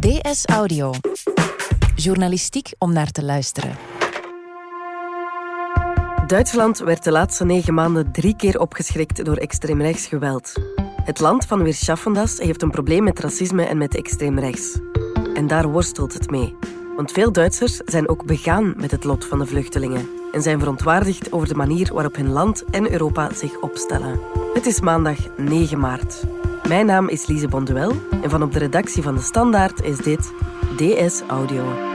DS Audio. Journalistiek om naar te luisteren. Duitsland werd de laatste negen maanden drie keer opgeschrikt door extreemrechts geweld. Het land van Weer Schaffendas heeft een probleem met racisme en met extreemrechts. En daar worstelt het mee. Want veel Duitsers zijn ook begaan met het lot van de vluchtelingen en zijn verontwaardigd over de manier waarop hun land en Europa zich opstellen. Het is maandag 9 maart. Mijn naam is Lise Bonduel en van op de redactie van De Standaard is dit DS Audio.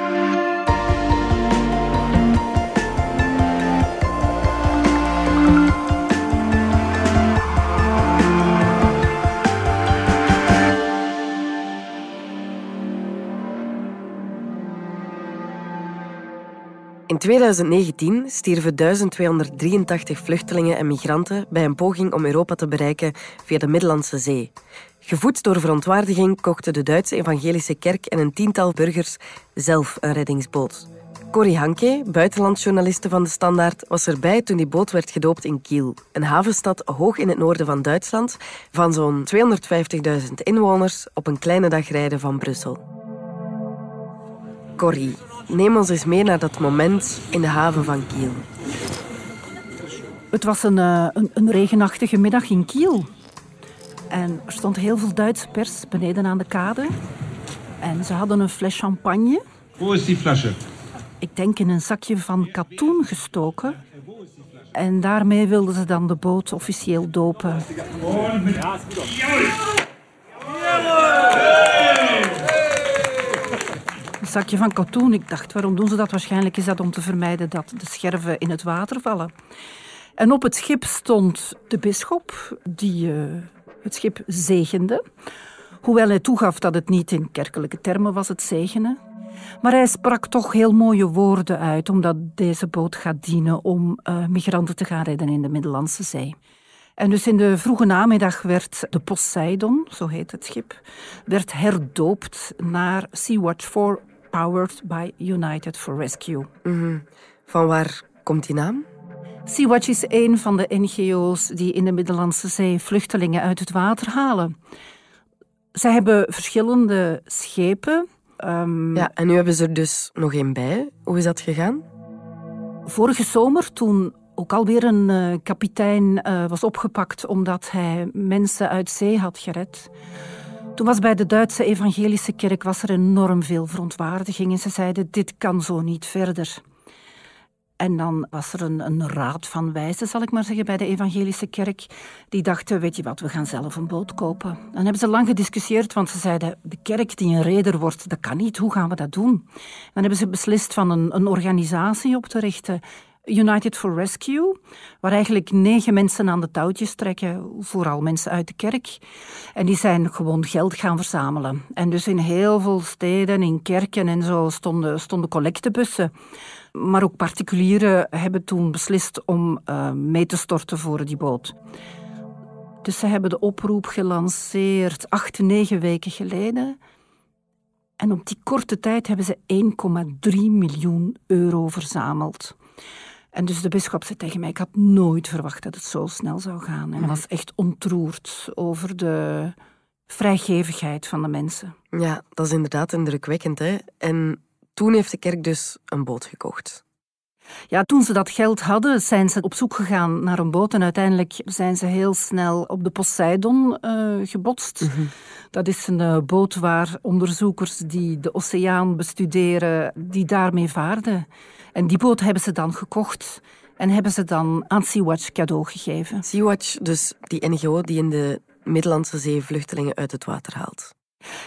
2019 stierven 1283 vluchtelingen en migranten bij een poging om Europa te bereiken via de Middellandse Zee. Gevoed door verontwaardiging kochten de Duitse Evangelische Kerk en een tiental burgers zelf een reddingsboot. Corrie Hanke, buitenlandjournaliste van de Standaard, was erbij toen die boot werd gedoopt in Kiel, een havenstad hoog in het noorden van Duitsland, van zo'n 250.000 inwoners op een kleine dag rijden van Brussel. Corrie, Neem ons eens mee naar dat moment in de haven van Kiel. Het was een, uh, een, een, regenachtige middag in Kiel. En er stond heel veel Duitse pers beneden aan de kade. En ze hadden een fles champagne. Hoe is die flesje? Ik denk in een zakje van katoen gestoken. En daarmee wilden ze dan de boot officieel dopen. Zakje van katoen. Ik dacht, waarom doen ze dat? Waarschijnlijk is dat om te vermijden dat de scherven in het water vallen. En op het schip stond de bisschop, die uh, het schip zegende. Hoewel hij toegaf dat het niet in kerkelijke termen was, het zegenen. Maar hij sprak toch heel mooie woorden uit, omdat deze boot gaat dienen om uh, migranten te gaan redden in de Middellandse Zee. En dus in de vroege namiddag werd de Poseidon, zo heet het schip, werd herdoopt naar Sea-Watch 4 Powered by United for Rescue. Mhm. Van waar komt die naam? Sea-Watch is een van de NGO's die in de Middellandse Zee vluchtelingen uit het water halen. Zij hebben verschillende schepen. Um, ja, en nu hebben ze er dus nog één bij. Hoe is dat gegaan? Vorige zomer, toen ook alweer een uh, kapitein uh, was opgepakt omdat hij mensen uit zee had gered, toen was bij de Duitse evangelische kerk was er enorm veel verontwaardiging en ze zeiden dit kan zo niet verder. En dan was er een, een, raad van wijzen, zal ik maar zeggen, bij de evangelische kerk. Die dachten, weet je wat, we gaan zelf een boot kopen. Dan hebben ze lang gediscussieerd, want ze zeiden, de kerk die een reder wordt, dat kan niet, hoe gaan we dat doen? Dan hebben ze beslist van een, een organisatie op te richten United for Rescue, waar eigenlijk negen mensen aan de touwtjes trekken, vooral mensen uit de kerk. En die zijn gewoon geld gaan verzamelen. En dus in heel veel steden, in kerken en zo, stonden, stonden collectebussen. Maar ook particulieren hebben toen beslist om uh, mee te storten voor die boot. Dus ze hebben de oproep gelanceerd acht, negen weken geleden. En op die korte tijd hebben ze 1,3 miljoen euro verzameld. En dus de bischop zei tegen mij, ik had nooit verwacht dat het zo snel zou gaan. En hij was echt ontroerd over de vrijgevigheid van de mensen. Ja, dat is inderdaad indrukwekkend. Hè? En toen heeft de kerk dus een boot gekocht. Ja, toen ze dat geld hadden, zijn ze op zoek gegaan naar een boot. En uiteindelijk zijn ze heel snel op de Poseidon uh, gebotst. Mhm. Dat is een uh, boot waar onderzoekers die de oceaan bestuderen, die daarmee vaarden. En die boot hebben ze dan gekocht en hebben ze dan aan Sea-Watch cadeau gegeven. Sea-Watch, dus die NGO die in de Middellandse Zee vluchtelingen uit het water haalt.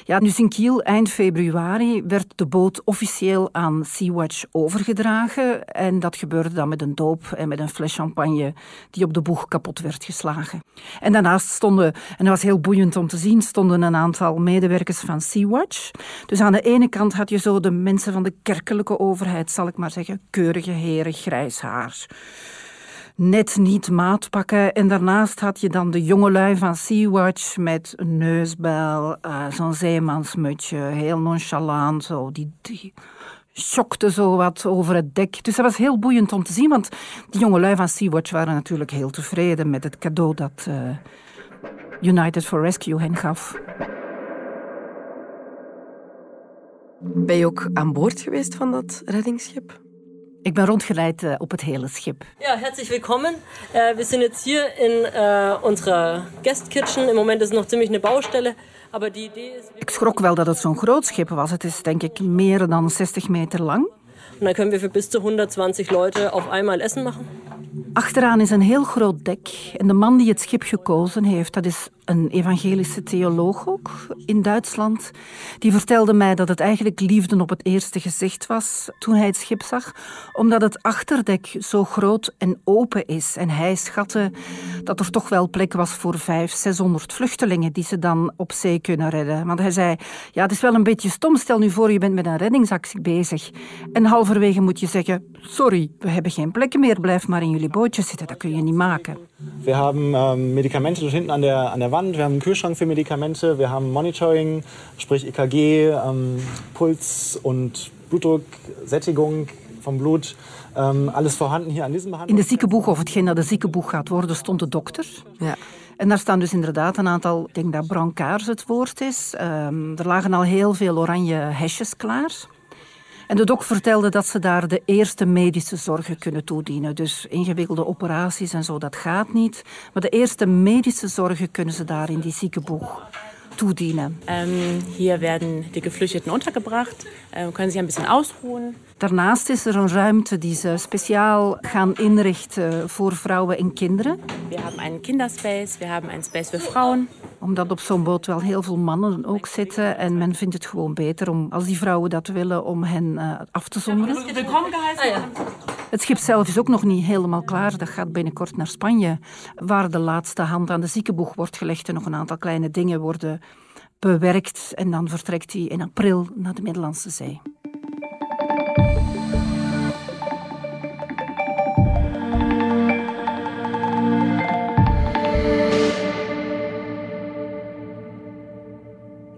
Ja, dus in Kiel eind februari werd de boot officieel aan Sea-Watch overgedragen. En dat gebeurde dan met een doop en met een fles champagne die op de boeg kapot werd geslagen. En daarnaast stonden, en dat was heel boeiend om te zien, stonden een aantal medewerkers van Sea-Watch. Dus aan de ene kant had je zo de mensen van de kerkelijke overheid, zal ik maar zeggen, keurige heren, grijs haar net niet maat pakken. En daarnaast had je dan de jongelui van Sea-Watch met een neusbel, uh, zo'n zeemansmutje, heel nonchalant. Zo, die, die schokte zo wat over het dek. Dus dat was heel boeiend om te zien, want die jongelui van Sea-Watch waren natuurlijk heel tevreden met het cadeau dat uh, United for Rescue hen gaf. Ben je ook aan boord geweest van dat reddingsschip? Ik ben rondgeleid uh, op het hele schip. Ja, herzlich willkommen. Uh, we zijn jetzt hier in uh, onze guest kitchen. Im Moment is het nog ziemlich een Baustelle. Aber die idee is... Ik schrok wel dat het zo'n groot schip was. Het is denk ik meer dan 60 meter lang. En dan kunnen we voor bis zu 120 Leute op eenmaal Essen maken. Achteraan is een heel groot dek. En de man die het schip gekozen heeft, dat is een evangelische theoloog ook in Duitsland. Die vertelde mij dat het eigenlijk liefde op het eerste gezicht was toen hij het schip zag, omdat het achterdek zo groot en open is. En hij schatte dat er toch wel plek was voor vijf, 600 vluchtelingen die ze dan op zee kunnen redden. Want hij zei, ja, het is wel een beetje stom. Stel nu voor, je bent met een reddingsactie bezig. En halverwege moet je zeggen, sorry, we hebben geen plek meer, blijf maar in jullie bootje zitten. Dat kun je niet maken. We hebben ähm, Medikamente dort hinten aan de, aan de Wand. Wir haben einen Kühlschrank für Medikamente. Wir haben Monitoring, sprich EKG, ähm, Puls und Blutdruck, Sättigung vom Blut. Ähm, alles vorhanden hier aan deze behandeling. In de ziekenboeg, of hetgeen dat de ziekenboeg gaat worden, stond de dokter. Ja. En daar staan dus inderdaad een aantal, ik denk dat brancards het woord is. Um, er lagen al heel veel oranje hesjes klaar. En de dok vertelde dat ze daar de eerste medische zorgen kunnen toedienen. Dus ingewikkelde operaties en zo, dat gaat niet. Maar de eerste medische zorgen kunnen ze daar in die ziekenboeg toedienen. Um, hier werden die Geflüchteten untergebracht, uh, können sich ein bisschen ausruhen. Daarnaast is er een ruimte die ze speciaal gaan inrichten voor vrouwen en kinderen. We hebben een kinderspace, we hebben een space voor vrouwen. Omdat op zo'n boot wel heel veel mannen ook zitten en men vindt het gewoon beter om, als die vrouwen dat willen, om hen uh, af te zonderen. Het schip zelf is ook nog niet helemaal klaar. Dat gaat binnenkort naar Spanje, waar de laatste hand aan de ziekenboeg wordt gelegd en nog een aantal kleine dingen worden bewerkt. En dan vertrekt hij in april naar de Middellandse Zee.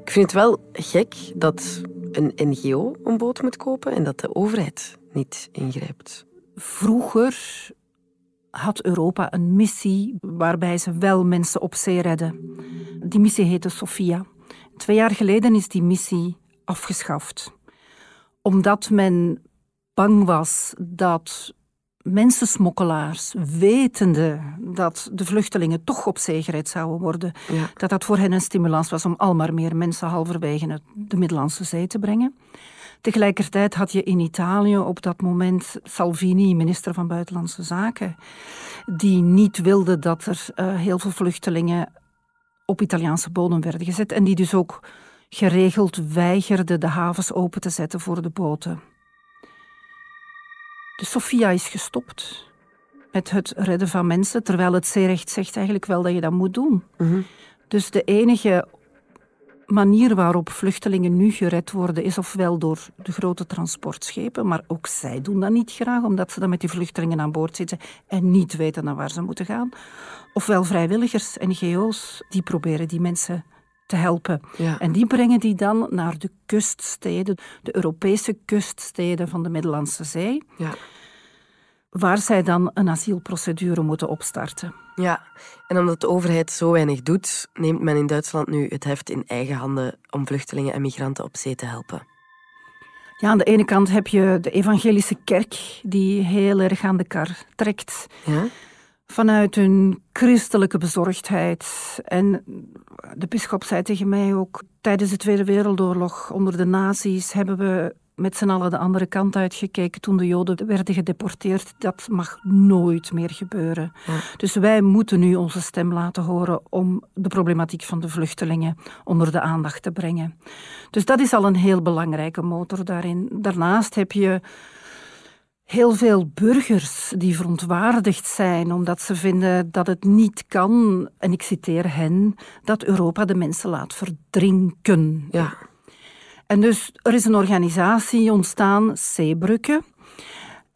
Ik vind het wel gek dat een NGO een boot moet kopen en dat de overheid niet ingrijpt. Vroeger had Europa een missie waarbij ze wel mensen op zee redden. Die missie heette Sophia. Twee jaar geleden is die missie afgeschaft. Omdat men bang was dat mensensmokkelaars, wetende dat de vluchtelingen toch op zee gered zouden worden, dat dat voor hen een stimulans was om al maar meer mensen halverwege de Middellandse Zee te brengen. Tegelijkertijd had je in Italië op dat moment Salvini, minister van Buitenlandse Zaken, die niet wilde dat er uh, heel veel vluchtelingen op Italiaanse bodem werden gezet en die dus ook geregeld weigerde de havens open te zetten voor de boten. De Sofia is gestopt met het redden van mensen, terwijl het zeerecht zegt eigenlijk wel dat je dat moet doen. Mhm. Dus de enige manier waarop vluchtelingen nu gered worden is ofwel door de grote transportschepen, maar ook zij doen dat niet graag, omdat ze dan met die vluchtelingen aan boord zitten en niet weten naar waar ze moeten gaan. Ofwel vrijwilligers, NGO's, die proberen die mensen te helpen. En die brengen die dan naar de kuststeden, de Europese kuststeden van de Middellandse Zee. Ja. Waar zij dan een asielprocedure moeten opstarten. Ja, en omdat de overheid zo weinig doet, neemt men in Duitsland nu het heft in eigen handen om vluchtelingen en migranten op zee te helpen. Ja, aan de ene kant heb je de evangelische kerk die heel erg aan de kar trekt. Ja? vanuit hun christelijke bezorgdheid. En de bisschop zei tegen mij ook, tijdens de Tweede Wereldoorlog onder de nazi's hebben we met z'n allen de andere kant uitgekeken toen de Joden werden gedeporteerd. Dat mag nooit meer gebeuren. Dus wij moeten nu onze stem laten horen om de problematiek van de vluchtelingen onder de aandacht te brengen. Dus dat is al een heel belangrijke motor daarin. Daarnaast heb je heel veel burgers die verontwaardigd zijn omdat ze vinden dat het niet kan, en ik citeer hen, dat Europa de mensen laat verdrinken. Ja. En dus er is een organisatie ontstaan, Zeebrugge.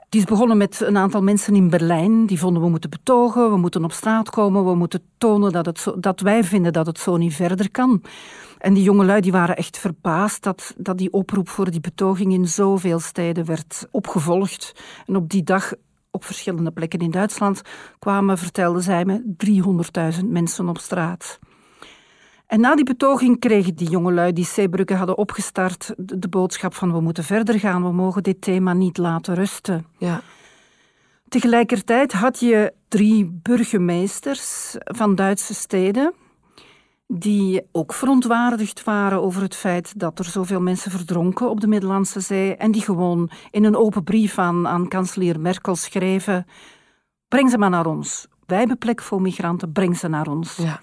Die is begonnen met een aantal mensen in Berlijn. Die vonden we moeten betogen, we moeten op straat komen, we moeten tonen dat, het dat wij vinden dat het zo niet verder kan. En die jongelui die waren echt verbaasd dat, dat die oproep voor die betoging in zoveel steden werd opgevolgd. En op die dag op verschillende plekken in Duitsland kwamen, vertelden zij me, 300.000 mensen op straat. En na die betoging kregen die jongelui die Zeebrugge hadden opgestart de, de boodschap van we moeten verder gaan, we mogen dit thema niet laten rusten. Ja. Tegelijkertijd had je drie burgemeesters van Duitse steden die ook verontwaardigd waren over het feit dat er zoveel mensen verdronken op de Middellandse Zee en die gewoon in een open brief aan, aan kanselier Merkel schreven breng ze maar naar ons. Wij hebben plek voor migranten, breng ze naar ons. Ja.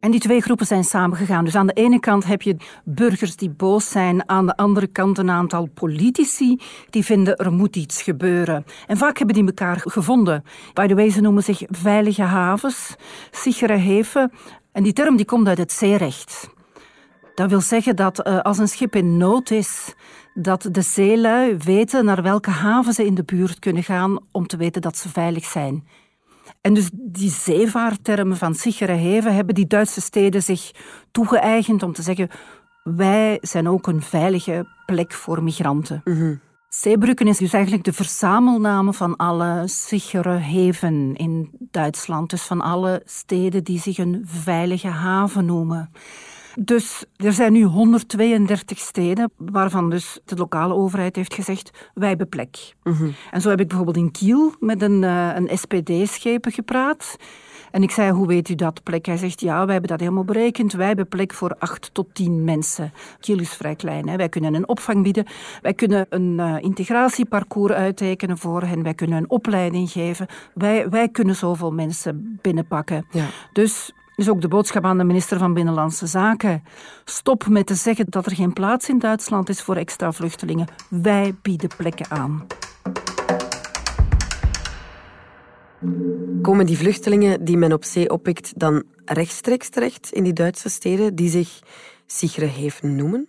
En die twee groepen zijn samengegaan. Dus aan de ene kant heb je burgers die boos zijn, aan de andere kant een aantal politici die vinden er moet iets gebeuren. En vaak hebben die elkaar gevonden. By the way, ze noemen zich veilige havens, sichere heven. En die term die komt uit het zeerecht. Dat wil zeggen dat uh, als een schip in nood is, dat de zeelui weten naar welke haven ze in de buurt kunnen gaan om te weten dat ze veilig zijn. En dus die zeevaarttermen van sichere heven hebben die Duitse steden zich toegeëigend om te zeggen wij zijn ook een veilige plek voor migranten. Mm Zeebruggen is dus eigenlijk de verzamelname van alle sichere heven in Duitsland. Dus van alle steden die zich een veilige haven noemen. Dus er zijn nu 132 steden waarvan dus de lokale overheid heeft gezegd wij hebben plek. Mhm. En zo heb ik bijvoorbeeld in Kiel met een, uh, een SPD-schepen gepraat. En ik zei, hoe weet u dat plek? Hij zegt, ja, wij hebben dat helemaal berekend. Wij hebben plek voor acht tot tien mensen. Kiel is vrij klein. Hè? Wij kunnen een opvang bieden. Wij kunnen een uh, integratieparcours uittekenen voor hen. Wij kunnen een opleiding geven. Wij, wij kunnen zoveel mensen binnenpakken. Ja. Dus is ook de boodschap aan de minister van Binnenlandse Zaken. Stop met te zeggen dat er geen plaats in Duitsland is voor extra vluchtelingen. Wij bieden plekken aan. Komen die vluchtelingen die men op zee oppikt dan rechtstreeks terecht in die Duitse steden die zich sichere heven noemen?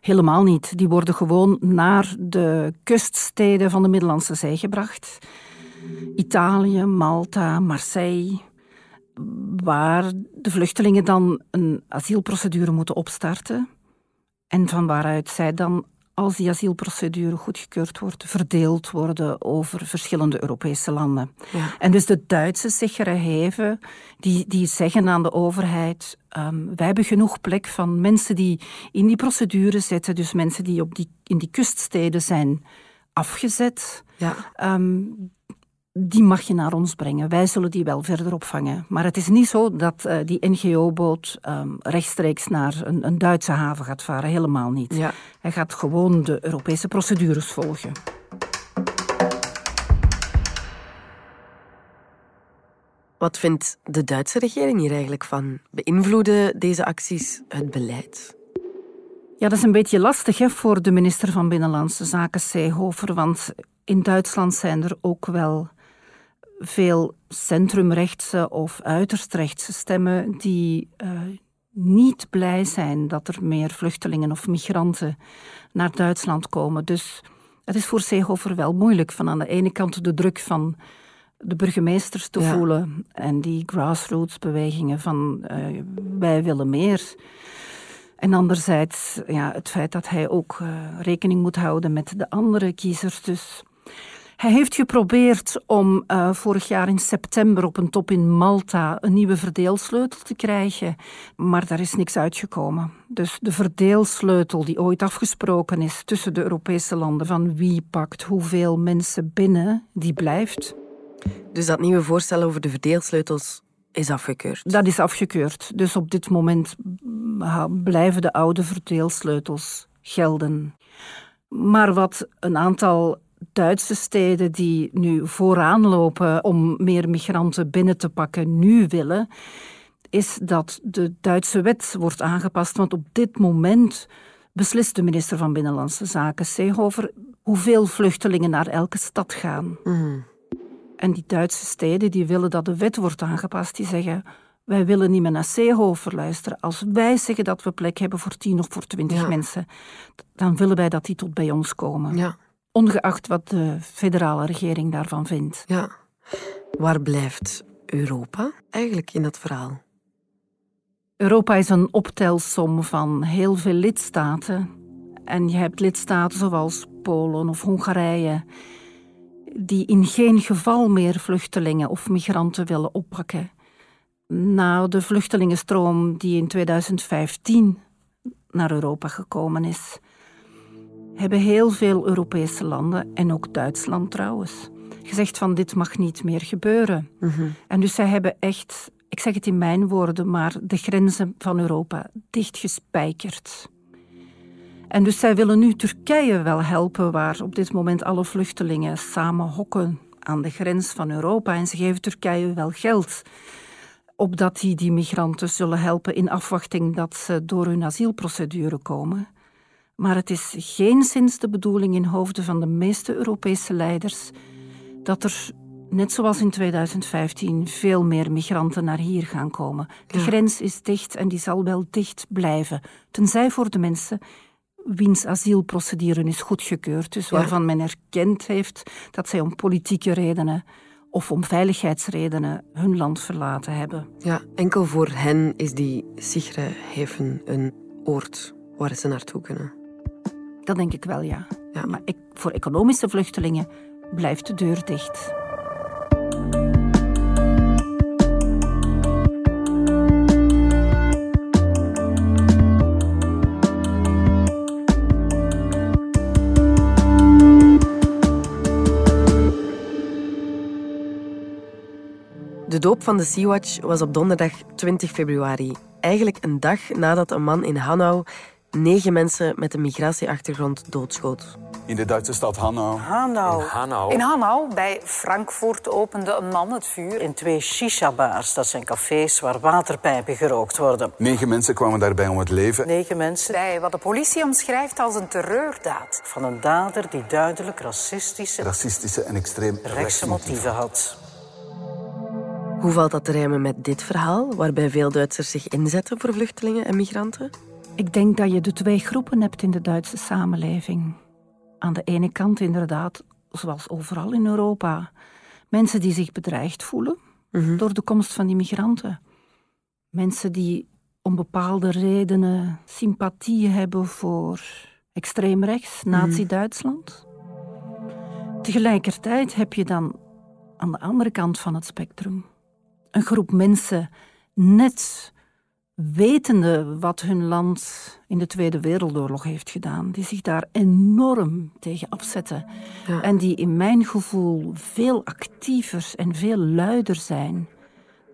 Helemaal niet. Die worden gewoon naar de kuststeden van de Middellandse Zee gebracht. Italië, Malta, Marseille, waar de vluchtelingen dan een asielprocedure moeten opstarten en van waaruit zij dan, als die asielprocedure goedgekeurd wordt, verdeeld worden over verschillende Europese landen. Ja. En dus de Duitse sichere heven, die, die zeggen aan de overheid, um, wij hebben genoeg plek van mensen die in die procedure zitten, dus mensen die, op die in die kuststeden zijn afgezet. Ja. Um, die mag je naar ons brengen. Wij zullen die wel verder opvangen. Maar het is niet zo dat uh, die NGO-boot um, rechtstreeks naar een, een, Duitse haven gaat varen. Helemaal niet. Ja. Hij gaat gewoon de Europese procedures volgen. Wat vindt de Duitse regering hier eigenlijk van? Beïnvloeden deze acties het beleid? Ja, dat is een beetje lastig hè, voor de minister van Binnenlandse Zaken, Seehofer. Want in Duitsland zijn er ook wel veel centrumrechtse of uiterst rechtse stemmen die uh, niet blij zijn dat er meer vluchtelingen of migranten naar Duitsland komen. Dus het is voor Seehofer wel moeilijk van aan de ene kant de druk van de burgemeesters te voelen en die grassroots bewegingen van uh, wij willen meer. En anderzijds ja, het feit dat hij ook uh, rekening moet houden met de andere kiezers. Dus hij heeft geprobeerd om uh, vorig jaar in september op een top in Malta een nieuwe verdeelsleutel te krijgen, maar daar is niks uitgekomen. Dus de verdeelsleutel die ooit afgesproken is tussen de Europese landen van wie pakt hoeveel mensen binnen, die blijft. Dus dat nieuwe voorstel over de verdeelsleutels is afgekeurd? Dat is afgekeurd. Dus op dit moment blijven de oude verdeelsleutels gelden. Maar wat een aantal Duitse steden die nu vooraan lopen om meer migranten binnen te pakken, nu willen, is dat de Duitse wet wordt aangepast. Want op dit moment beslist de minister van Binnenlandse Zaken, Seehofer, hoeveel vluchtelingen naar elke stad gaan. Mhm. En die Duitse steden die willen dat de wet wordt aangepast. Die zeggen, wij willen niet meer naar Seehofer luisteren. Als wij zeggen dat we plek hebben voor tien of voor twintig mensen, dan willen wij dat die tot bij ons komen. Ja ongeacht wat de federale regering daarvan vindt. Ja. Waar blijft Europa eigenlijk in dat verhaal? Europa is een optelsom van heel veel lidstaten. En je hebt lidstaten zoals Polen of Hongarije, die in geen geval meer vluchtelingen of migranten willen oppakken. Na de vluchtelingenstroom die in 2015 naar Europa gekomen is, hebben heel veel Europese landen, en ook Duitsland trouwens, gezegd van dit mag niet meer gebeuren. En dus zij hebben echt, ik zeg het in mijn woorden, maar de grenzen van Europa dichtgespijkerd. En dus zij willen nu Turkije wel helpen, waar op dit moment alle vluchtelingen samen hokken aan de grens van Europa. En ze geven Turkije wel geld, opdat die die migranten zullen helpen in afwachting dat ze door hun asielprocedure komen. Maar het is geen sinds de bedoeling in hoofden van de meeste Europese leiders dat er, net zoals in 2015, veel meer migranten naar hier gaan komen. De grens is dicht en die zal wel dicht blijven, tenzij voor de mensen wiens asielprocedure is goedgekeurd, dus waarvan men erkend heeft dat zij om politieke redenen of om veiligheidsredenen hun land verlaten hebben. Ja, enkel voor hen is die Sigre Heven een oord waar ze naartoe kunnen. Dat denk ik wel, ja. ja. Maar ik, voor economische vluchtelingen blijft de deur dicht. De doop van de Sea-Watch was op donderdag 20 februari. Eigenlijk een dag nadat een man in Hanau negen mensen met een migratieachtergrond doodschoot. In de Duitse stad Hanau. Hanau. In Hanau. In Hanau, bij Frankfurt, opende een man het vuur in twee shisha-bars. Dat zijn cafés waar waterpijpen gerookt worden. Negen mensen kwamen daarbij om het leven. Negen mensen bij wat de politie omschrijft als een terreurdaad. Van een dader die duidelijk racistische, Racistische en extreem rechtse motieven had. Hoe valt dat te rijmen met dit verhaal, waarbij veel Duitsers zich inzetten voor vluchtelingen en migranten? Ik denk dat je de twee groepen hebt in de Duitse samenleving. Aan de ene kant inderdaad, zoals overal in Europa, mensen die zich bedreigd voelen door de komst van die migranten. Mensen die om bepaalde redenen sympathie hebben voor extreem rechts, nazi-Duitsland. Tegelijkertijd heb je dan aan de andere kant van het spectrum een groep mensen net wetende wat hun land in de Tweede Wereldoorlog heeft gedaan, die zich daar enorm tegen afzetten. En die in mijn gevoel veel actiever en veel luider zijn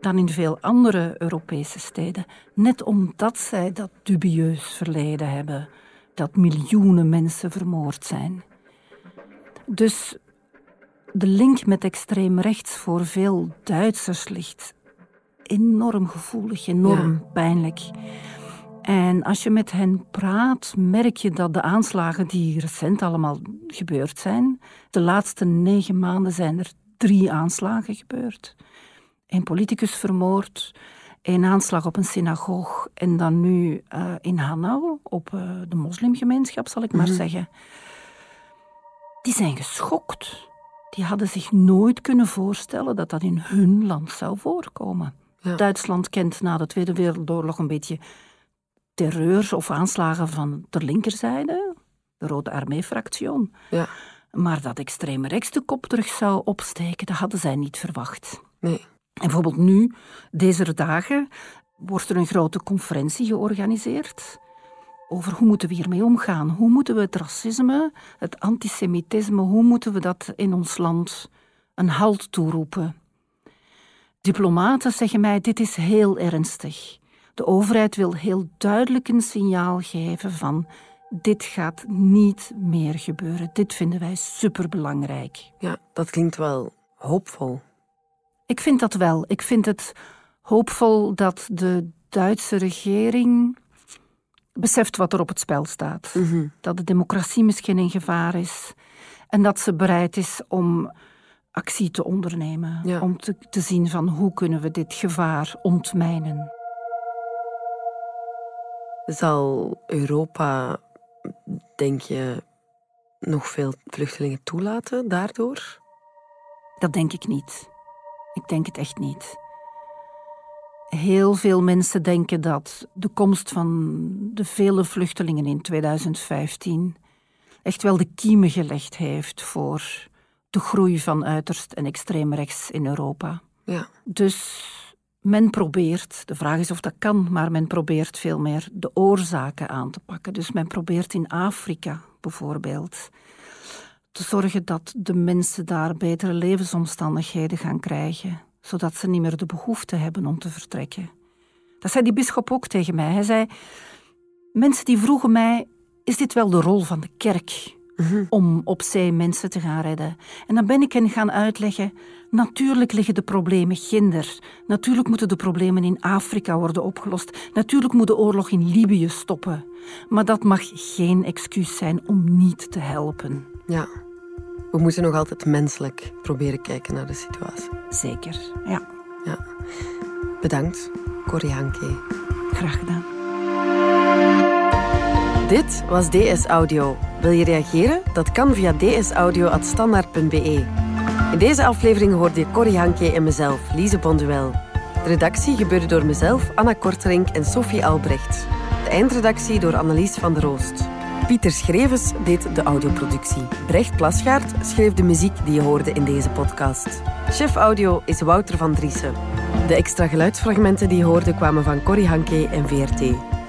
dan in veel andere Europese steden, net omdat zij dat dubieus verleden hebben, dat miljoenen mensen vermoord zijn. Dus de link met extreem rechts voor veel Duitsers ligt enorm gevoelig, enorm pijnlijk. En als je met hen praat, merk je dat de aanslagen die recent allemaal gebeurd zijn, de laatste negen maanden zijn er drie aanslagen gebeurd. Een politicus vermoord, een aanslag op een synagoog en dan nu uh, in Hanau op uh, de moslimgemeenschap, zal ik maar zeggen. Die zijn geschokt. Die hadden zich nooit kunnen voorstellen dat dat in hun land zou voorkomen. Ja. Duitsland kent na de Tweede Wereldoorlog een beetje terreur of aanslagen van de linkerzijde, de Rode Armee-fractie. Ja. Maar dat extreme rechts de kop terug zou opsteken, dat hadden zij niet verwacht. Nee. En bijvoorbeeld nu, deze dagen, wordt er een grote conferentie georganiseerd over hoe moeten we hiermee omgaan. Hoe moeten we het racisme, het antisemitisme, hoe moeten we dat in ons land een halt toeroepen? Diplomaten zeggen mij, dit is heel ernstig. De overheid wil heel duidelijk een signaal geven van dit gaat niet meer gebeuren. Dit vinden wij superbelangrijk. Ja, dat klinkt wel hoopvol. Ik vind dat wel. Ik vind het hoopvol dat de Duitse regering beseft wat er op het spel staat. Mm -hmm. Dat de democratie misschien in gevaar is. En dat ze bereid is om actie te ondernemen. Ja. Om te, te zien van hoe kunnen we dit gevaar ontmijnen. Zal Europa, denk je, nog veel vluchtelingen toelaten daardoor? Dat denk ik niet. Ik denk het echt niet. Heel veel mensen denken dat de komst van de vele vluchtelingen in 2015 echt wel de kiemen gelegd heeft voor de groei van uiterst en extreem rechts in Europa. Ja. Dus men probeert, de vraag is of dat kan, maar men probeert veel meer de oorzaken aan te pakken. Dus men probeert in Afrika bijvoorbeeld te zorgen dat de mensen daar betere levensomstandigheden gaan krijgen, zodat ze niet meer de behoefte hebben om te vertrekken. Dat zei die bisschop ook tegen mij. Hij zei: Mensen die vroegen mij: is dit wel de rol van de kerk? Om op zee mensen te gaan redden. En dan ben ik hen gaan uitleggen, natuurlijk liggen de problemen ginder. Natuurlijk moeten de problemen in Afrika worden opgelost. Natuurlijk moet de oorlog in Libië stoppen. Maar dat mag geen excuus zijn om niet te helpen. Ja, we moeten nog altijd menselijk proberen kijken naar de situatie. Zeker, ja. Ja. Bedankt, Corrie Hanke. Graag gedaan. Dit was DS Audio. Wil je reageren? Dat kan via dsaudio.standaard.be. In deze aflevering hoorde je Corrie Hanke en mezelf, Lise Bonduel. De redactie gebeurde door mezelf, Anna Korterink en Sophie Albrecht. De eindredactie door Annelies van der Roost. Pieter Schrevens deed de audioproductie. Brecht Plasgaard schreef de muziek die je hoorde in deze podcast. Chef audio is Wouter van Driessen. De extra geluidsfragmenten die je hoorde kwamen van Corrie Hanke en VRT.